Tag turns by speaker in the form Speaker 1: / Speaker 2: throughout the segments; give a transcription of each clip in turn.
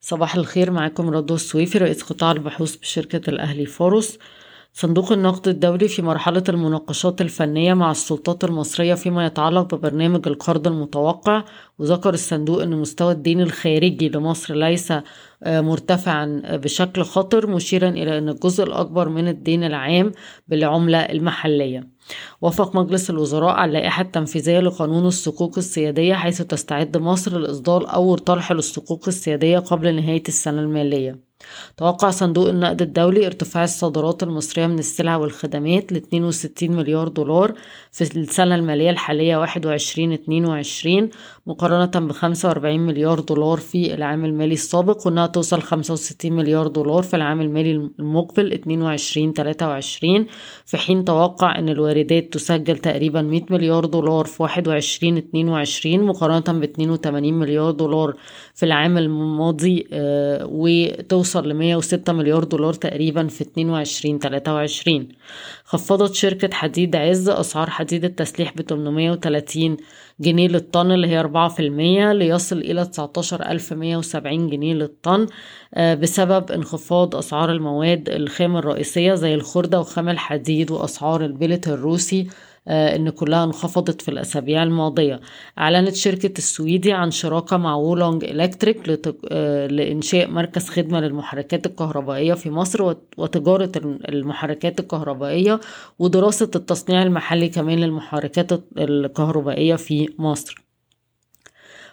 Speaker 1: صباح الخير معاكم رضوى السويفي رئيس قطاع البحوث بشركة الأهلي فاروس صندوق النقد الدولي في مرحلة المناقشات الفنية مع السلطات المصرية فيما يتعلق ببرنامج القرض المتوقع وذكر الصندوق أن مستوى الدين الخارجي لمصر ليس مرتفعا بشكل خطر مشيرا إلى أن الجزء الأكبر من الدين العام بالعملة المحلية. وافق مجلس الوزراء على اللائحة التنفيذية لقانون الصكوك السيادية حيث تستعد مصر لإصدار أول طرح للصكوك السيادية قبل نهاية السنة المالية. توقع صندوق النقد الدولي ارتفاع الصادرات المصرية من السلع والخدمات ل 62 مليار دولار في السنة المالية الحالية 21-22 مقارنة ب 45 مليار دولار في العام المالي السابق وإنها توصل 65 مليار دولار في العام المالي المقبل 22-23 في حين توقع أن الواردات تسجل تقريبا 100 مليار دولار في 21-22 مقارنة ب 82 مليار دولار في العام الماضي وتوصل توصل ل 106 مليار دولار تقريبا في 22 23 خفضت شركة حديد عز أسعار حديد التسليح ب 830 جنيه للطن اللي هي 4% ليصل إلى 19170 جنيه للطن بسبب انخفاض أسعار المواد الخام الرئيسية زي الخردة وخام الحديد وأسعار البلت الروسي إن كلها انخفضت في الأسابيع الماضية. أعلنت شركة السويدي عن شراكة مع وولونج إلكتريك لإنشاء مركز خدمة للمحركات الكهربائية في مصر وتجارة المحركات الكهربائية ودراسة التصنيع المحلي كمان للمحركات الكهربائية في مصر.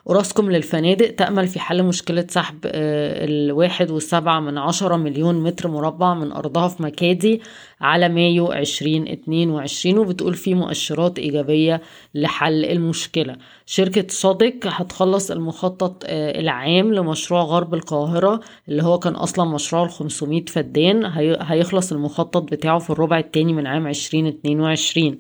Speaker 1: وراسكم للفنادق تأمل في حل مشكلة سحب الواحد والسبعة من عشرة مليون متر مربع من أرضها في مكادي على مايو عشرين اتنين وعشرين وبتقول في مؤشرات إيجابية لحل المشكلة. شركة صادق هتخلص المخطط العام لمشروع غرب القاهرة اللي هو كان أصلا مشروع الخمسمية فدان هيخلص المخطط بتاعه في الربع التاني من عام عشرين اتنين وعشرين.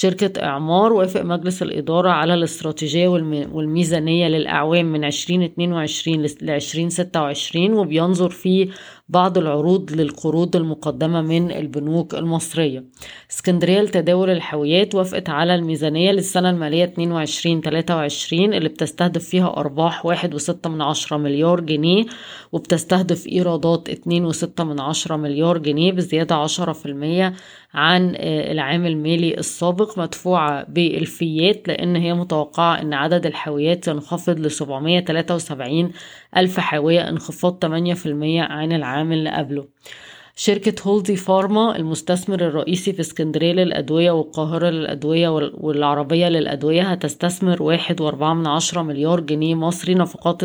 Speaker 1: شركة إعمار وافق مجلس الإدارة على الاستراتيجية والميزانية للأعوام من 2022 ل 2026 وبينظر فيه بعض العروض للقروض المقدمة من البنوك المصرية. اسكندرية لتداول الحاويات وافقت على الميزانية للسنة المالية 22-23 اللي بتستهدف فيها أرباح واحد وستة من عشرة مليار جنيه وبتستهدف إيرادات اتنين وستة من عشرة مليار جنيه بزيادة عشرة في المية عن العام المالي السابق مدفوعة بالفيات لأن هي متوقعة أن عدد الحاويات ينخفض ل 773 ألف حاوية انخفاض 8% عن العام اللي قبله شركة هولدي فارما المستثمر الرئيسي في اسكندرية للأدوية والقاهرة للأدوية والعربية للأدوية هتستثمر واحد وأربعة من عشرة مليار جنيه مصري نفقات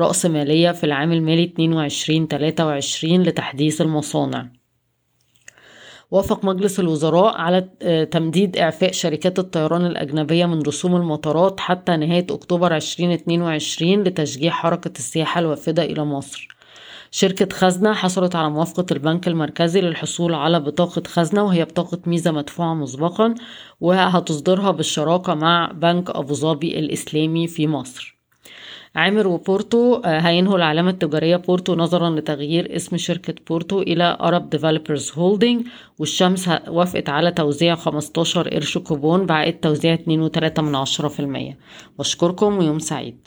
Speaker 1: رأس مالية في العام المالي 22-23 لتحديث المصانع. وافق مجلس الوزراء على تمديد إعفاء شركات الطيران الأجنبية من رسوم المطارات حتى نهاية أكتوبر 2022 لتشجيع حركة السياحة الوافدة إلى مصر. شركة خزنة حصلت على موافقة البنك المركزي للحصول على بطاقة خزنة وهي بطاقة ميزة مدفوعة مسبقا وهتصدرها بالشراكة مع بنك أبو ظبي الإسلامي في مصر. عامر وبورتو هينهوا العلامة التجارية بورتو نظرا لتغيير اسم شركة بورتو إلى Arab Developers Holding والشمس وافقت على توزيع 15 قرش كوبون بعائد توزيع 2.3 من عشرة في المية. بشكركم ويوم سعيد.